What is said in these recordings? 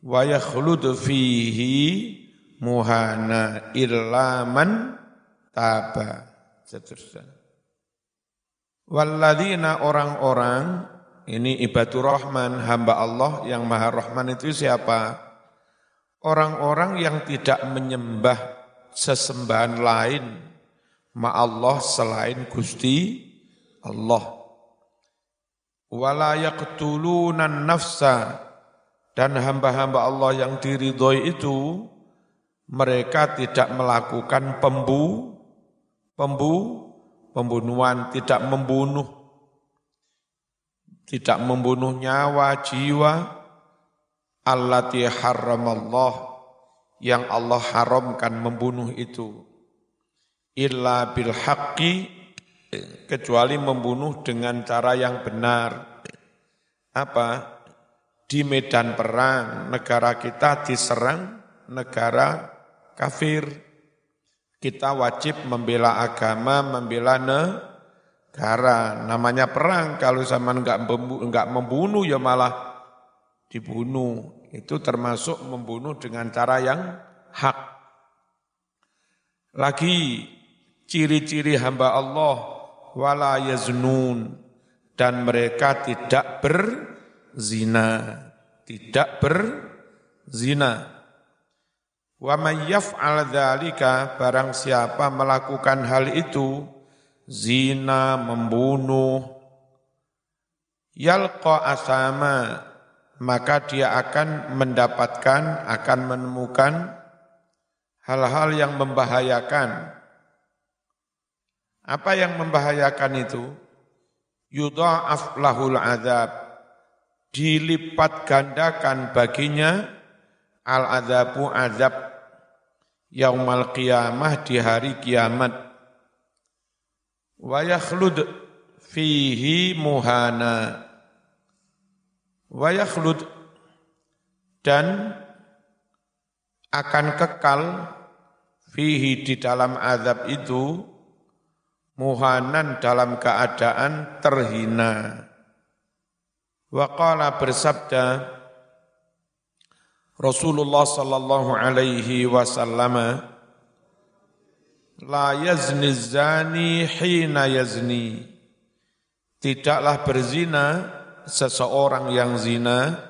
wa yakhlud fihi muhana illa man taba. Seterusnya. Walladzina orang-orang ini ibadur rahman hamba Allah yang maha rahman itu siapa? Orang-orang yang tidak menyembah sesembahan lain ma Allah selain Gusti Allah. Wala yaqtuluna nafsa dan hamba-hamba Allah yang diridhoi itu mereka tidak melakukan pembu pembu pembunuhan tidak membunuh tidak membunuh nyawa jiwa allati haramallah yang Allah haramkan membunuh itu illa bil haqqi kecuali membunuh dengan cara yang benar. Apa? Di medan perang negara kita diserang negara kafir. Kita wajib membela agama, membela negara. Namanya perang. Kalau zaman enggak enggak membunuh ya malah dibunuh. Itu termasuk membunuh dengan cara yang hak. Lagi ciri-ciri hamba Allah wala yaznun dan mereka tidak berzina, tidak berzina. Wa may yaf'al dzalika barang siapa melakukan hal itu zina membunuh yalqa asama maka dia akan mendapatkan akan menemukan hal-hal yang membahayakan apa yang membahayakan itu? Yudha'af lahul azab. Dilipat gandakan baginya al-azabu azab yaumal qiyamah di hari kiamat. Wa yakhlud fihi muhana. Wa yakhlud dan akan kekal fihi di dalam azab itu muhanan dalam keadaan terhina. Waqala bersabda Rasulullah sallallahu alaihi wasallam La yazni zani hina yazni Tidaklah berzina seseorang yang zina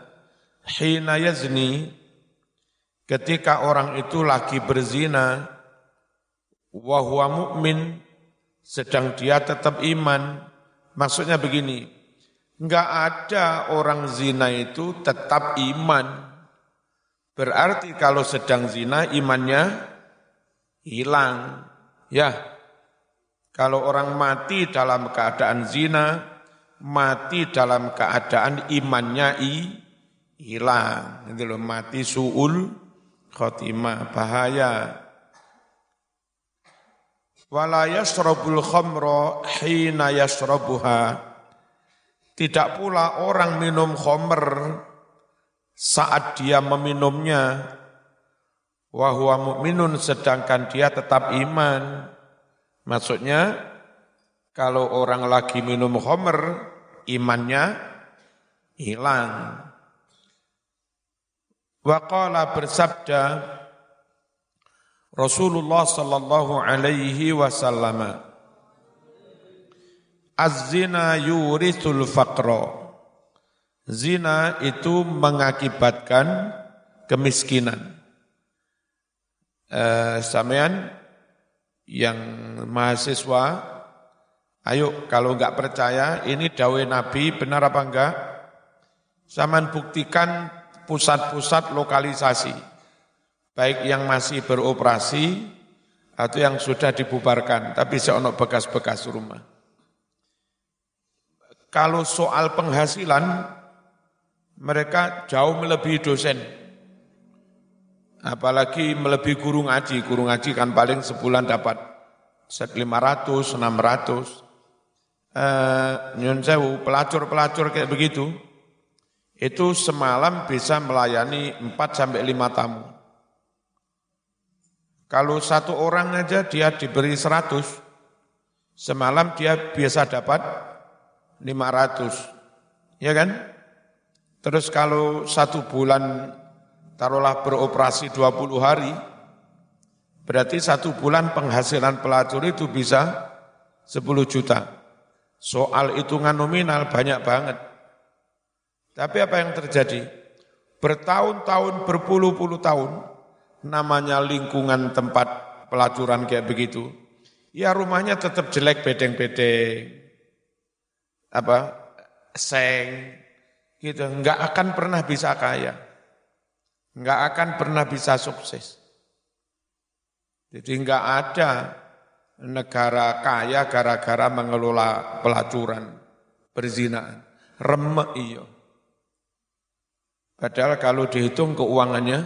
hina yazni ketika orang itu lagi berzina wa huwa mu'min sedang dia tetap iman. Maksudnya begini, enggak ada orang zina itu tetap iman. Berarti kalau sedang zina imannya hilang. Ya, kalau orang mati dalam keadaan zina, mati dalam keadaan imannya i, hilang. Itu loh, mati su'ul khotimah, bahaya wala yasrabul khamra hina yasrabuha tidak pula orang minum khamr saat dia meminumnya. Wa huwa mu'minun sedangkan dia tetap iman. Maksudnya kalau orang lagi minum khamr imannya hilang. Wa qala bersabda Rasulullah sallallahu alaihi wasallam Az-zina yurithul faqra. Zina itu mengakibatkan kemiskinan. Eh, sampean yang mahasiswa, ayo kalau enggak percaya ini dawe Nabi benar apa enggak? Saman buktikan pusat-pusat lokalisasi baik yang masih beroperasi atau yang sudah dibubarkan, tapi seonok bekas-bekas rumah. Kalau soal penghasilan, mereka jauh melebihi dosen. Apalagi melebihi guru ngaji. Guru ngaji kan paling sebulan dapat set 500, 600. Eh, nyun sewu, pelacur-pelacur kayak begitu, itu semalam bisa melayani 4 sampai 5 tamu. Kalau satu orang aja dia diberi 100, semalam dia biasa dapat 500. Ya kan? Terus kalau satu bulan taruhlah beroperasi 20 hari, berarti satu bulan penghasilan pelacur itu bisa 10 juta. Soal hitungan nominal banyak banget. Tapi apa yang terjadi? Bertahun-tahun, berpuluh-puluh tahun, namanya lingkungan tempat pelacuran kayak begitu, ya rumahnya tetap jelek bedeng-bedeng, apa, seng, gitu, nggak akan pernah bisa kaya, nggak akan pernah bisa sukses. Jadi nggak ada negara kaya gara-gara mengelola pelacuran, perzinaan. Remek iyo. Padahal kalau dihitung keuangannya,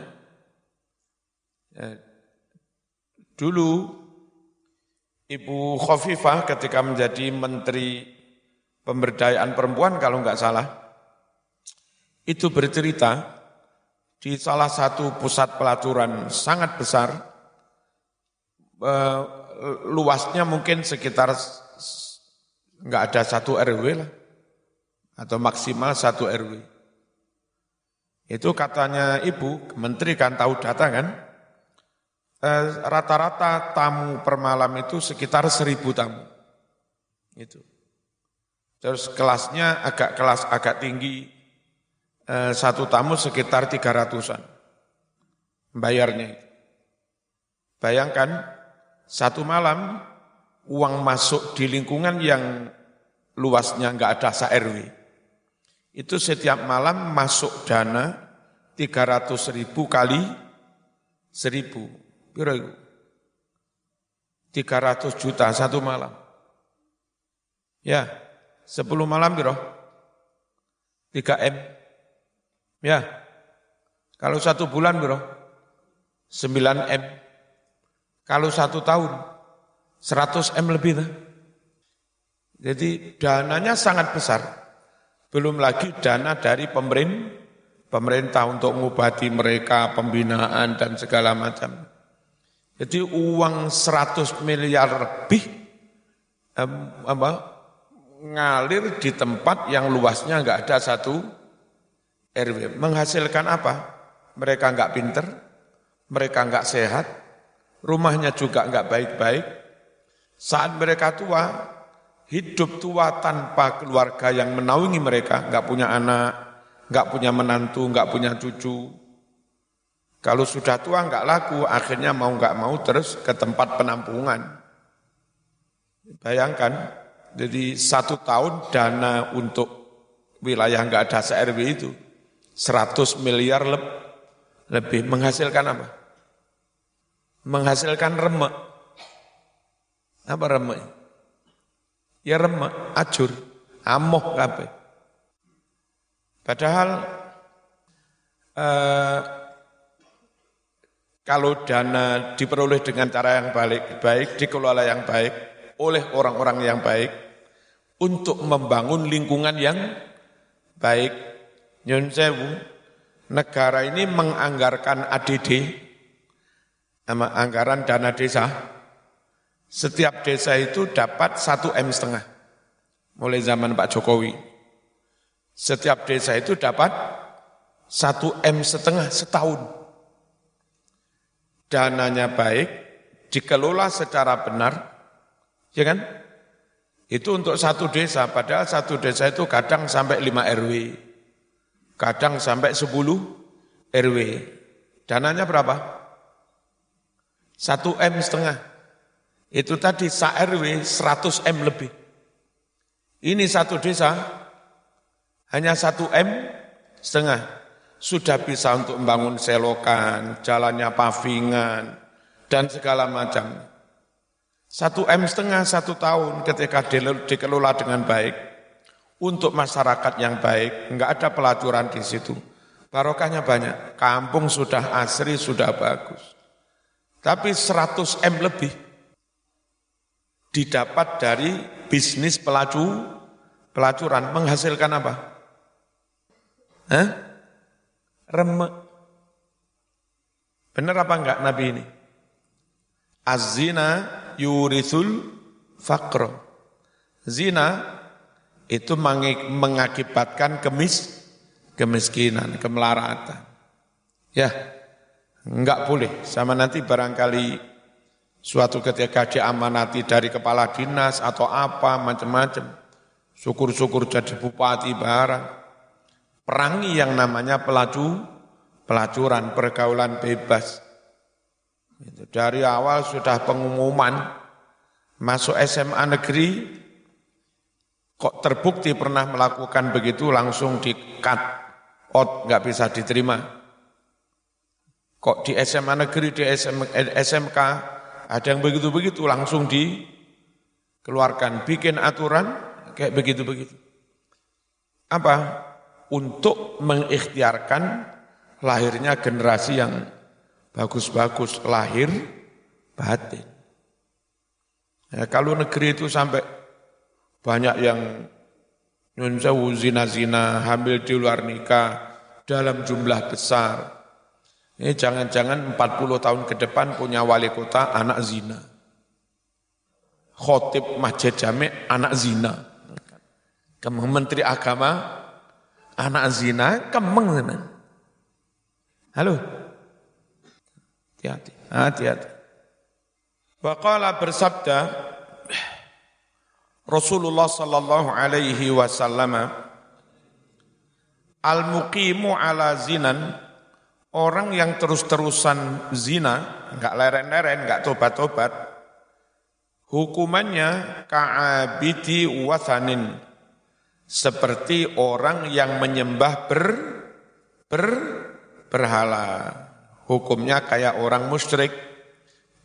ya, dulu Ibu Khofifah ketika menjadi Menteri Pemberdayaan Perempuan kalau nggak salah, itu bercerita di salah satu pusat pelacuran sangat besar, eh, luasnya mungkin sekitar nggak ada satu RW lah, atau maksimal satu RW. Itu katanya ibu, menteri kan tahu data kan, eh, rata-rata tamu per malam itu sekitar seribu tamu. Itu. Terus kelasnya agak kelas agak tinggi, eh, satu tamu sekitar tiga ratusan bayarnya. Bayangkan satu malam uang masuk di lingkungan yang luasnya nggak ada sa-RW. Itu setiap malam masuk dana 300 ribu kali seribu. Biro itu? 300 juta satu malam. Ya, 10 malam biro? 3 M. Ya, kalau satu bulan biro? 9 M. Kalau satu tahun, 100 M lebih. Nah. Jadi dananya sangat besar. Belum lagi dana dari pemerintah, pemerintah untuk mengobati mereka, pembinaan dan segala macam. Jadi uang 100 miliar lebih eh, apa, ngalir di tempat yang luasnya nggak ada satu RW. Menghasilkan apa? Mereka nggak pinter, mereka nggak sehat, rumahnya juga enggak baik-baik. Saat mereka tua, hidup tua tanpa keluarga yang menaungi mereka, enggak punya anak, enggak punya menantu, enggak punya cucu. Kalau sudah tua enggak laku, akhirnya mau enggak mau terus ke tempat penampungan. Bayangkan, jadi satu tahun dana untuk wilayah enggak ada se-RW itu 100 miliar lebih menghasilkan apa? menghasilkan remek. Apa remek? Ya remek, acur, amoh kabeh. Padahal eh, kalau dana diperoleh dengan cara yang baik, baik dikelola yang baik oleh orang-orang yang baik untuk membangun lingkungan yang baik. Nyun sewu, negara ini menganggarkan ADD sama anggaran dana desa, setiap desa itu dapat satu M setengah. Mulai zaman Pak Jokowi. Setiap desa itu dapat satu M setengah setahun. Dananya baik, dikelola secara benar, ya kan? Itu untuk satu desa, padahal satu desa itu kadang sampai 5 RW, kadang sampai 10 RW. Dananya berapa? Satu M setengah. Itu tadi sa-RW 100 M lebih. Ini satu desa, hanya satu M setengah. Sudah bisa untuk membangun selokan, jalannya pavingan, dan segala macam. Satu M setengah satu tahun ketika dikelola dengan baik, untuk masyarakat yang baik, enggak ada pelacuran di situ. barokahnya banyak. Kampung sudah asri, sudah bagus. Tapi 100 M lebih didapat dari bisnis pelacu, pelacuran. Menghasilkan apa? Hah? Remek. Benar apa enggak Nabi ini? Az-zina yurithul faqra. Zina itu mengakibatkan kemis kemiskinan, kemelaratan. Ya, enggak boleh. Sama nanti barangkali suatu ketika diamanati dari kepala dinas atau apa, macam-macam. Syukur-syukur jadi bupati barang. Perangi yang namanya pelacu, pelacuran, pergaulan bebas. Dari awal sudah pengumuman masuk SMA negeri, kok terbukti pernah melakukan begitu langsung di-cut out nggak bisa diterima. Kok di SMA negeri, di SMK ada yang begitu-begitu langsung dikeluarkan, bikin aturan kayak begitu-begitu. Apa? Untuk mengikhtiarkan lahirnya generasi yang bagus-bagus, lahir batin. Ya, kalau negeri itu sampai banyak yang Nyun zina-zina, hamil di luar nikah, dalam jumlah besar. Ini jangan-jangan 40 tahun ke depan punya wali kota anak zina. Khotib masjid jami anak zina. Menteri agama anak zina kemeng. Halo. Hati-hati. Hati-hati. Waqala bersabda Rasulullah sallallahu alaihi wasallam al-muqimu ala zinan orang yang terus-terusan zina, enggak leren-leren, enggak tobat-tobat, hukumannya ka'abidi wathanin, seperti orang yang menyembah ber, ber, berhala. Hukumnya kayak orang musyrik,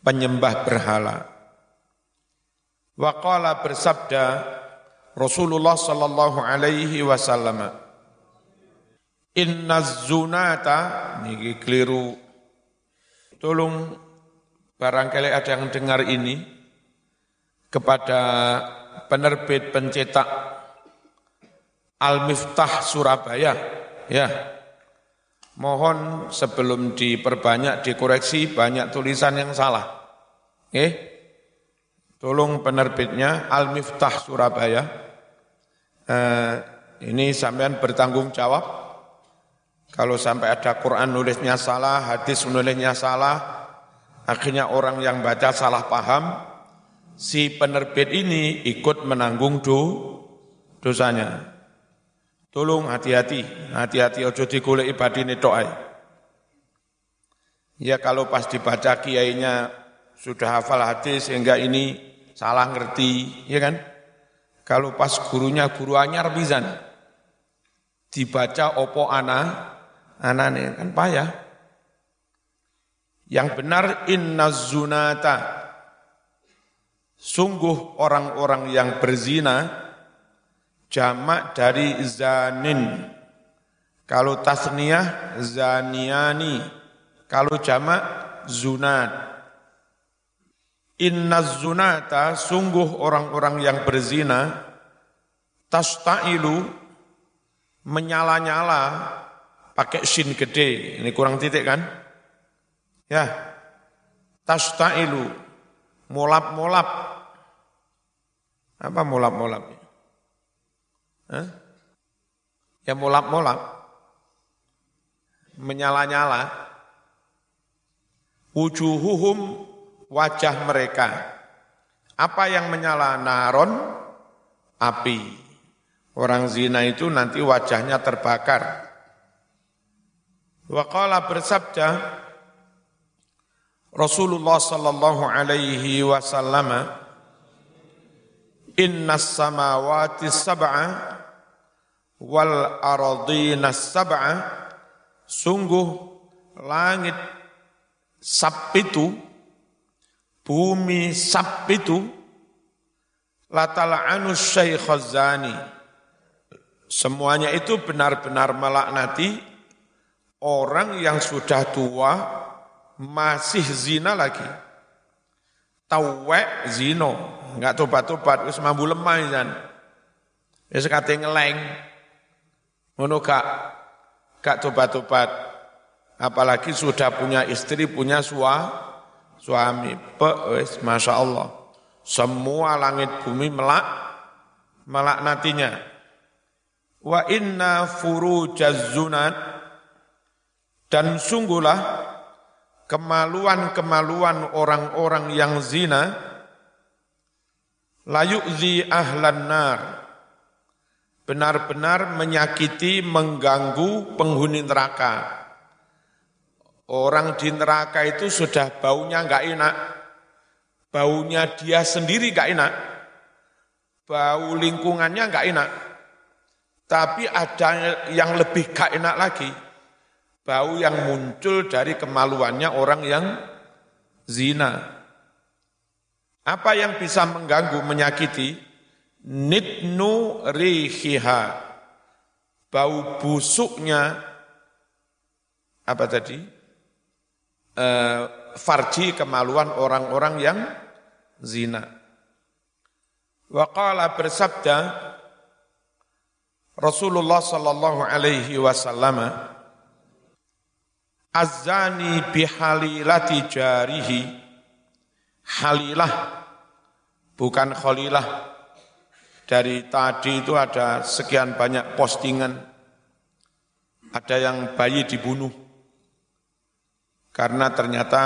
penyembah berhala. Waqala bersabda Rasulullah sallallahu alaihi wasallam Inna zunata niki keliru. Tolong barangkali ada yang dengar ini kepada penerbit pencetak Al-Miftah Surabaya. Ya mohon sebelum diperbanyak dikoreksi banyak tulisan yang salah eh Tolong penerbitnya Al-Miftah Surabaya. Eh, ini sampean bertanggung jawab. Kalau sampai ada Quran nulisnya salah, hadis nulisnya salah, akhirnya orang yang baca salah paham, si penerbit ini ikut menanggung do, dosanya. Tolong hati-hati, hati-hati ojo digolek ibadine tok Ya kalau pas dibaca kiainya sudah hafal hadis sehingga ini salah ngerti, ya kan? Kalau pas gurunya guru anyar bizan, dibaca opo ana, anane kan payah. Yang benar inna zunata, sungguh orang-orang yang berzina, jamak dari zanin. Kalau tasniyah, zaniani. Kalau jamak, zunat. Inna zunata sungguh orang-orang yang berzina tasta'ilu menyala-nyala pakai sin gede. Ini kurang titik kan? Ya. Tasta'ilu molap-molap. Apa molap-molap? Hah? Ya molap-molap. Menyala-nyala. Wujuhuhum wajah mereka. Apa yang menyala naron? Api. Orang zina itu nanti wajahnya terbakar. Waqala bersabda Rasulullah sallallahu alaihi wasallam Inna samawati sab'a wal ardina sab'a sungguh langit sab itu bumi sab itu latala'anu syekh zani. Semuanya itu benar-benar melaknati orang yang sudah tua masih zina lagi. Tawek zino, enggak tobat-tobat, wis mambu lemah kan. Wis kate ngeleng. Ngono gak gak tobat-tobat. Apalagi sudah punya istri, punya sua, suami. Pe, wis Masya Allah. Semua langit bumi melak, melaknatinya. Wa inna furujaz zunat dan sungguhlah kemaluan-kemaluan orang-orang yang zina layu'zi ahlan nar benar-benar menyakiti mengganggu penghuni neraka. Orang di neraka itu sudah baunya enggak enak. Baunya dia sendiri enggak enak. Bau lingkungannya enggak enak. Tapi ada yang lebih gak enak lagi. Bau yang muncul dari kemaluannya orang yang zina. Apa yang bisa mengganggu, menyakiti? Nitnu rihiha. Bau busuknya, apa tadi? E, farji kemaluan orang-orang yang zina. Waqala bersabda Rasulullah sallallahu alaihi wasallam Azani bihalilati jarihi Halilah Bukan khalilah Dari tadi itu ada sekian banyak postingan Ada yang bayi dibunuh Karena ternyata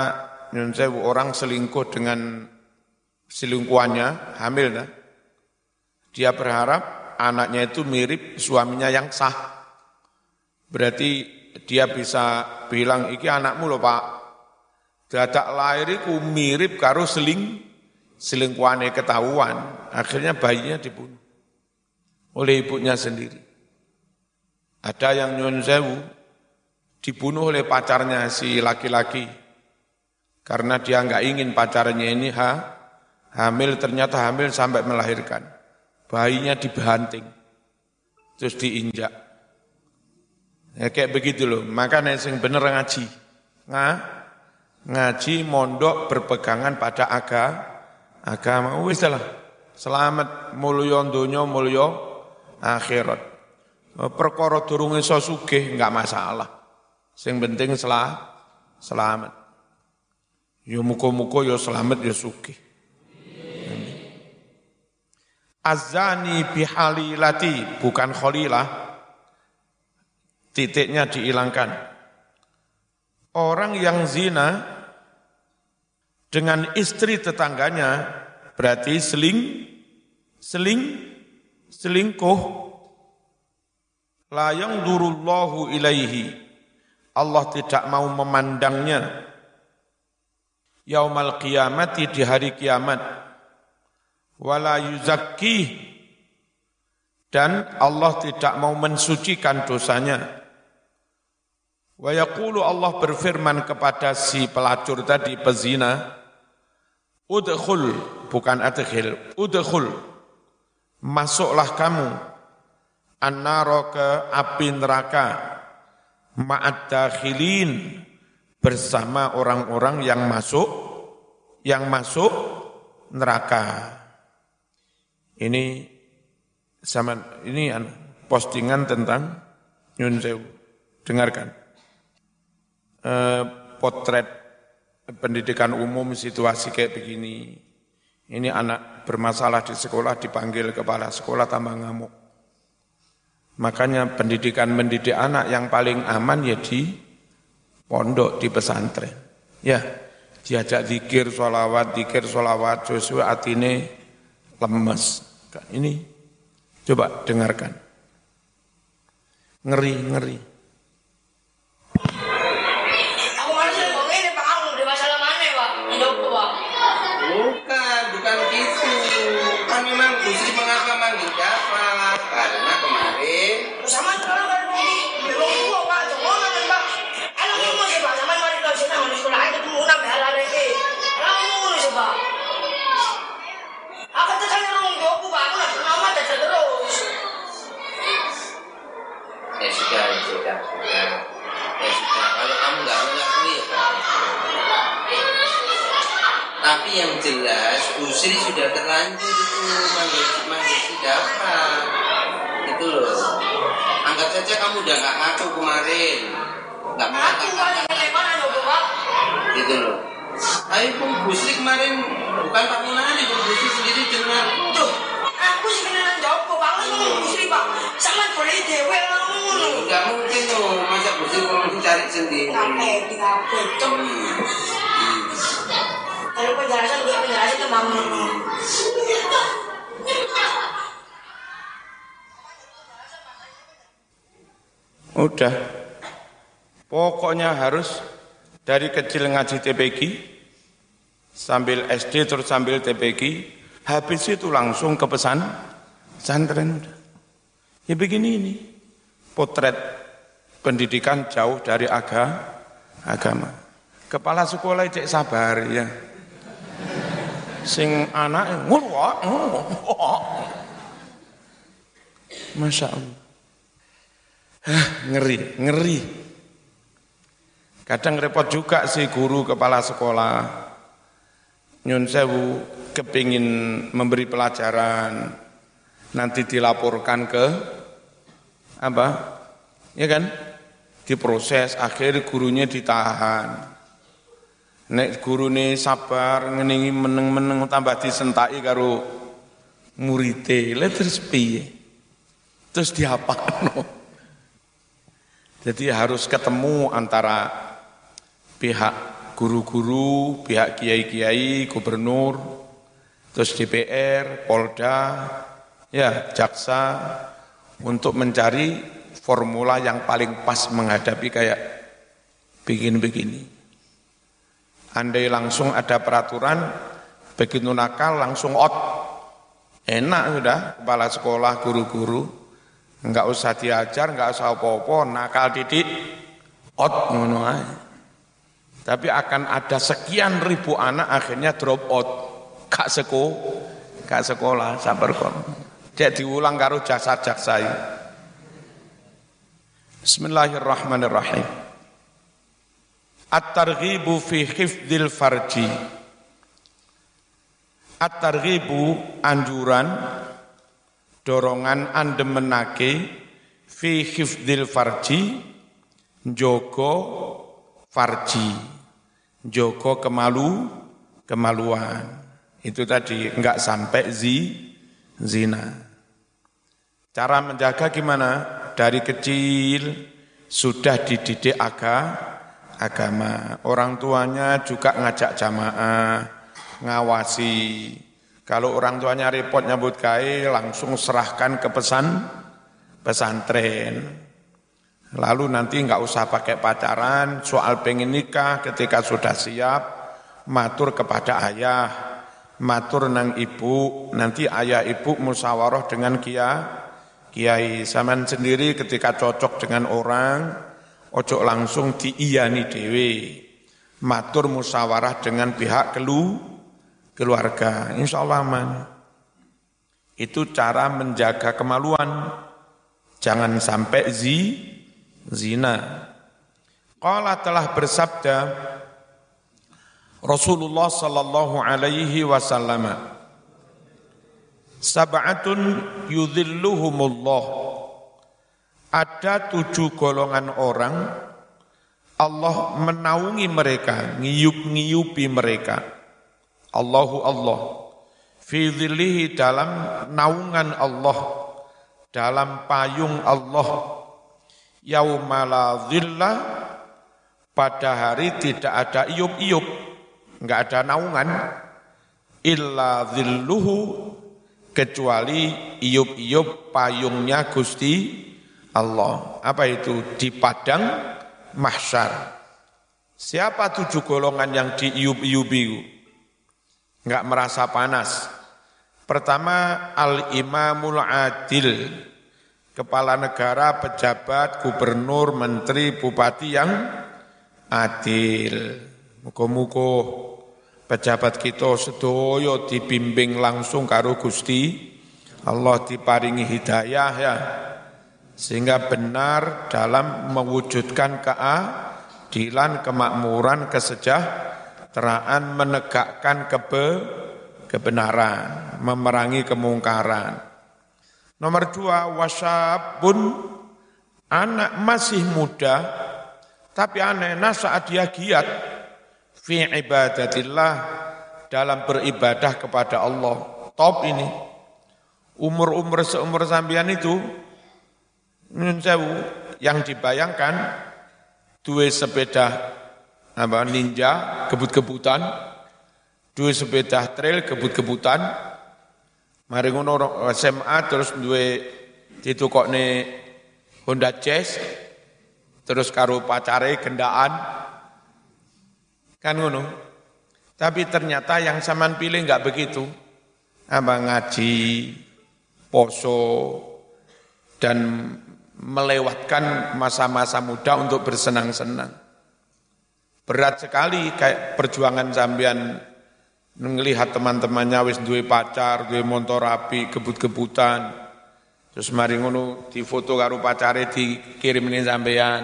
orang selingkuh dengan selingkuhannya hamil nah. Dia berharap anaknya itu mirip suaminya yang sah Berarti dia bisa bilang iki anakmu loh Pak. Dadak lahir iku mirip karo seling selingkuhane ketahuan. Akhirnya bayinya dibunuh oleh ibunya sendiri. Ada yang nyun sewu dibunuh oleh pacarnya si laki-laki karena dia nggak ingin pacarnya ini ha, hamil ternyata hamil sampai melahirkan bayinya dibanting terus diinjak Ya kayak begitu loh. Maka sing bener ngaji. Nga, ngaji mondok berpegangan pada aga, agama. Wis lah. Selamat mulya donya mulya akhirat. Perkara durung iso sugih enggak masalah. Sing penting selah, selamat. Yo muka-muka yo selamat yo sugih. Azani bihalilati bukan khalilah titiknya dihilangkan. Orang yang zina dengan istri tetangganya berarti seling, seling, selingkuh. Layang durullahu ilaihi. Allah tidak mau memandangnya. Yaumal qiyamati di hari kiamat. Wala yuzakki dan Allah tidak mau mensucikan dosanya. Wa yaqulu Allah berfirman kepada si pelacur tadi pezina, Udkhul, bukan adkhil, udkhul, masuklah kamu, annaro ke api neraka, ma'ad dakhilin, bersama orang-orang yang masuk, yang masuk neraka. Ini sama ini postingan tentang Nyun Sewu. Dengarkan. Eh, potret pendidikan umum situasi kayak begini. Ini anak bermasalah di sekolah dipanggil kepala sekolah tambah ngamuk. Makanya pendidikan mendidik anak yang paling aman ya di pondok, di pesantren. Ya, diajak zikir, sholawat, zikir, sholawat, sesuai atine lemes. Ini coba dengarkan. Ngeri, ngeri. Sendiri. Kape, di kape, tuh. Kalau penjelasan, gue penjelasan tentang Udah. Pokoknya harus dari kecil ngaji TPG, sambil SD terus sambil TPG, habis itu langsung ke pesan pesantren udah. Ya begini ini, potret pendidikan jauh dari aga, agama. Kepala sekolah cek sabar ya. Sing anak ngurwa, Masya Allah. Hah, ngeri, ngeri. Kadang repot juga si guru kepala sekolah. Nyun sewu kepingin memberi pelajaran, nanti dilaporkan ke apa? Ya kan? Diproses, akhir gurunya ditahan. Nek guru ini sabar, ngeningi meneng-meneng tambah disentai karo murite, lah terus piye? Terus? Jadi harus ketemu antara pihak guru-guru, pihak kiai-kiai, gubernur, terus DPR, Polda, ya jaksa untuk mencari formula yang paling pas menghadapi kayak begini-begini. Andai langsung ada peraturan, begitu nakal langsung out. Enak sudah kepala sekolah, guru-guru. Enggak usah diajar, enggak usah apa-apa, nakal didik, out Tapi akan ada sekian ribu anak akhirnya drop out. Kak seko, kak sekolah, sabar kon. Jadi diulang karo jasa jaksa Bismillahirrahmanirrahim. At-targhibu fi hifdzil farji. At-targhibu anjuran dorongan andemenake fi hifdzil farji jogo farji jogo kemalu kemaluan itu tadi enggak sampai zi zina cara menjaga gimana dari kecil sudah dididik agak agama. Orang tuanya juga ngajak jamaah, ngawasi. Kalau orang tuanya repot nyambut kai, langsung serahkan ke pesan pesantren. Lalu nanti nggak usah pakai pacaran, soal pengen nikah ketika sudah siap, matur kepada ayah, matur nang ibu, nanti ayah ibu musyawarah dengan kia, kiai. Saman sendiri ketika cocok dengan orang, Ojo langsung diiyani dewe. Matur musyawarah dengan pihak kelu, keluarga. Insya Allah aman. Itu cara menjaga kemaluan. Jangan sampai zi, zina. Qala telah bersabda Rasulullah sallallahu alaihi wasallam Sab'atun yudhilluhumullah ada tujuh golongan orang Allah menaungi mereka, ngiyup-ngiyupi mereka. Allahu Allah. Fi dalam naungan Allah, dalam payung Allah. Yaumala zilla, pada hari tidak ada iup-iup, enggak ada naungan. Illa zilluhu, kecuali iup-iup payungnya Gusti Allah. Apa itu? Di padang mahsyar. Siapa tujuh golongan yang diiub-iubi? Enggak merasa panas. Pertama, al-imamul adil. Kepala negara, pejabat, gubernur, menteri, bupati yang adil. Muka-muka pejabat kita sedoyo dibimbing langsung karo Gusti Allah diparingi hidayah ya sehingga benar dalam mewujudkan keadilan, kemakmuran, kesejahteraan. teraan menegakkan kebe, kebenaran, memerangi kemungkaran. Nomor dua, wasabun, anak masih muda, tapi aneh, saat dia giat, fi ibadatillah, dalam beribadah kepada Allah. Top ini. Umur-umur seumur sambian itu, yang dibayangkan, dua sepeda apa ninja kebut-kebutan dua sepeda trail kebut-kebutan mari ngono SMA terus dua ditukokne Honda Jazz terus karo pacare gendaan kan ngono tapi ternyata yang saman pilih nggak begitu apa ngaji poso dan melewatkan masa-masa muda untuk bersenang-senang Berat sekali kayak perjuangan sambian melihat teman-temannya wis duwe pacar, duwe motor api, kebut-kebutan. Terus mari ngono foto karo pacare dikirimin sampean.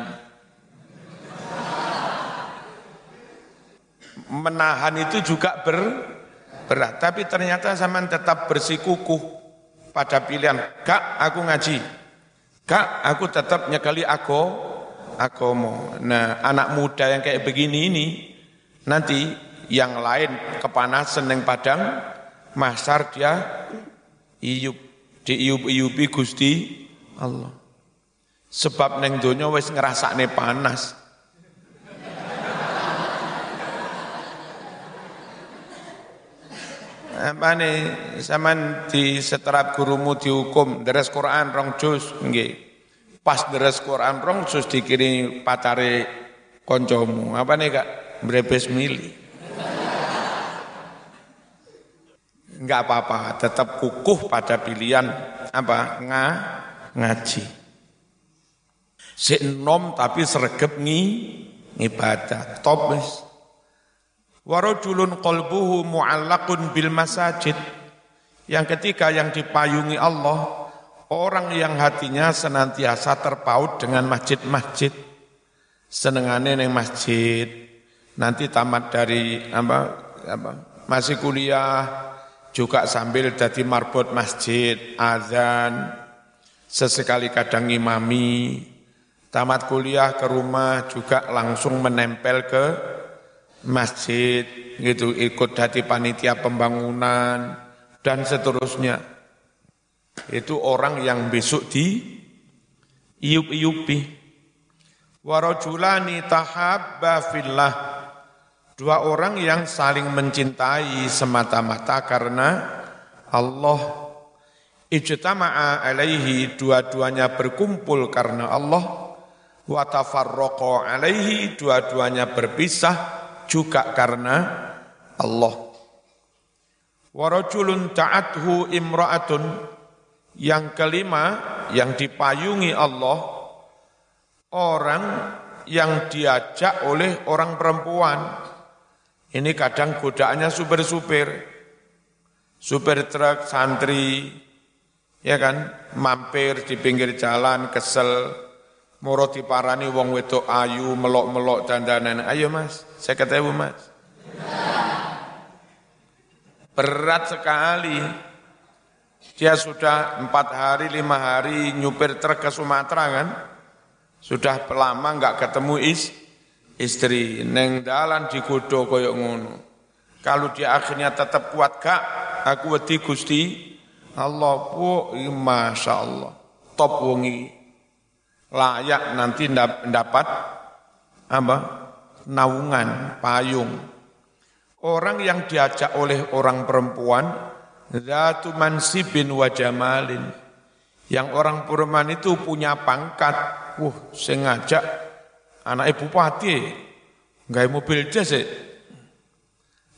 Menahan itu juga ber, berat, tapi ternyata zaman tetap bersikukuh pada pilihan. Kak, aku ngaji. Kak, aku tetap nyekali aku agomo. Nah, anak muda yang kayak begini ini nanti yang lain kepanasan yang padang masar dia iup di iup iupi Gusti Allah. Sebab neng donya wis ngerasakne panas. Apa nih zaman di seterap gurumu dihukum deres Quran rong juz nggih Pas deres Quran rong sus dikiri pacare koncomu. Apa nih kak? Brebes mili. Enggak apa-apa, tetap kukuh pada pilihan apa? Nga, ngaji. Si nom tapi sergep ngi ibadah. Top wis. Warajulun qalbuhu mu'allaqun bil masajid. Yang ketiga yang dipayungi Allah Orang yang hatinya senantiasa terpaut dengan masjid-masjid, senengane neng masjid, nanti tamat dari apa, apa masih kuliah juga sambil jadi marbot masjid, azan, sesekali kadang imami, tamat kuliah ke rumah juga langsung menempel ke masjid, gitu ikut jadi panitia pembangunan dan seterusnya. Itu orang yang besok di iup-iupi. Warajulani tahabba fillah. Dua orang yang saling mencintai semata-mata karena Allah ijtama'a alaihi dua-duanya berkumpul karena Allah wa tafarraqa alaihi dua-duanya berpisah juga karena Allah. Warajulun ta'athu imra'atun yang kelima, yang dipayungi Allah, orang yang diajak oleh orang perempuan. Ini kadang godaannya supir-supir, supir truk, santri, ya kan, mampir di pinggir jalan, kesel, moro diparani wong wedok ayu, melok-melok dandanan. Ayo mas, saya ketemu mas. Berat sekali dia sudah empat hari, lima hari nyupir truk ke Sumatera kan. Sudah lama nggak ketemu is, istri. Neng dalan digodo koyok ngono. Kalau dia akhirnya tetap kuat kak, aku wedi gusti Allah bu, masya Allah, top wongi, layak nanti mendapat apa? Naungan, payung. Orang yang diajak oleh orang perempuan Zatu mansibin wa jamalin. Yang orang Purman itu punya pangkat. Wah, sengaja anak ibu pati. Enggak mobil ya.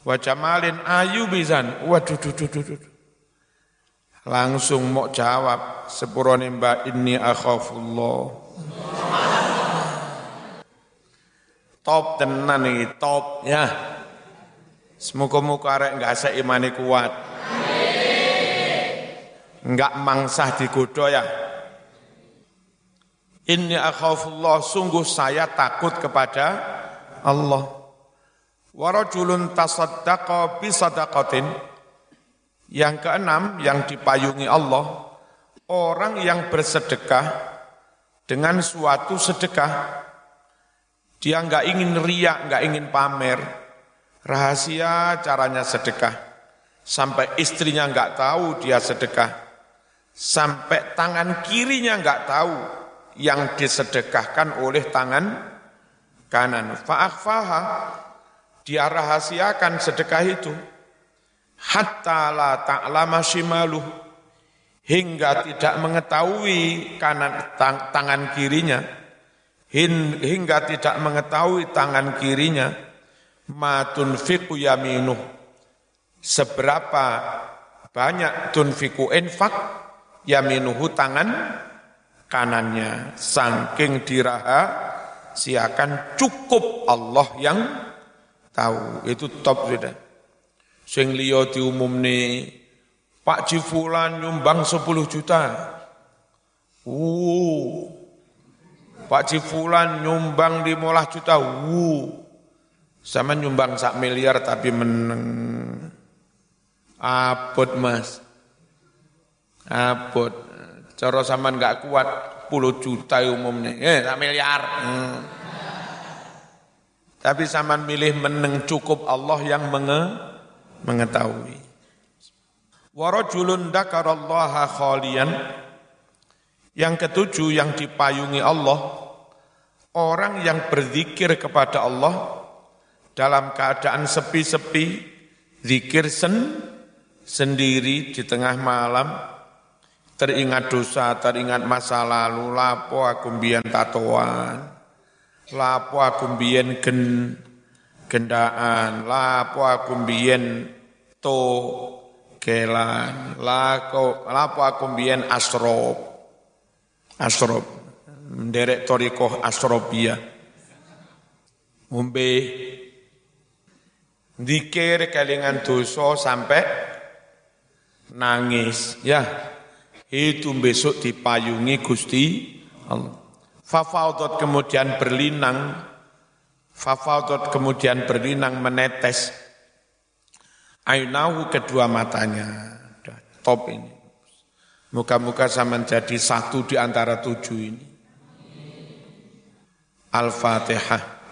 Wa jamalin ayu bizan. Waduh, duh, duh, duh, duh. Langsung mau jawab. Sepurone mbak ini akhafullah. Top tenan nih, top ya. Semoga-moga arek enggak seimani kuat enggak mangsah digoda ya. Inni akhafullah, sungguh saya takut kepada Allah. Warajulun tasaddaqa bisadaqatin. Yang keenam yang dipayungi Allah, orang yang bersedekah dengan suatu sedekah. Dia nggak ingin riak, nggak ingin pamer. Rahasia caranya sedekah. Sampai istrinya nggak tahu dia sedekah. Sampai tangan kirinya nggak tahu yang disedekahkan oleh tangan kanan. Fa'akhfaha, dia rahasiakan sedekah itu. Hatta la ta'lama shimaluh, hingga tidak mengetahui kanan tang, tangan kirinya, hingga tidak mengetahui tangan kirinya, matun fiku yaminuh, seberapa banyak tunfiku infak yaminuhu tangan kanannya. Saking diraha siakan cukup Allah yang tahu. Itu top sudah. Sing liya diumumne Pak Jifulan nyumbang 10 juta. Uh Pak Jifulan nyumbang 15 juta uh sama nyumbang sak miliar tapi meneng apot mas apot Cara zaman nggak kuat, puluh juta umumnya, eh tak miliar. Hmm. Tapi zaman milih meneng cukup Allah yang menge mengetahui. Warajulun dakarallaha khalian. Yang ketujuh yang dipayungi Allah, orang yang berzikir kepada Allah dalam keadaan sepi-sepi, zikir sen, sendiri di tengah malam, teringat dosa, teringat masa lalu, lapo aku mbiyen tatoan, lapo aku mbiyen gen, gendaan, lapo aku mbiyen to kelan, lapo, aku mbiyen asrob, asrob, menderek torikoh asrobia, ngombe. Dikir kelingan dosa sampai nangis, ya. Itu besok dipayungi Gusti Allah. Fafautot kemudian berlinang, fafautot kemudian berlinang menetes. Ainahu kedua matanya, top ini. Muka-muka sama menjadi satu di antara tujuh ini. Al-Fatihah.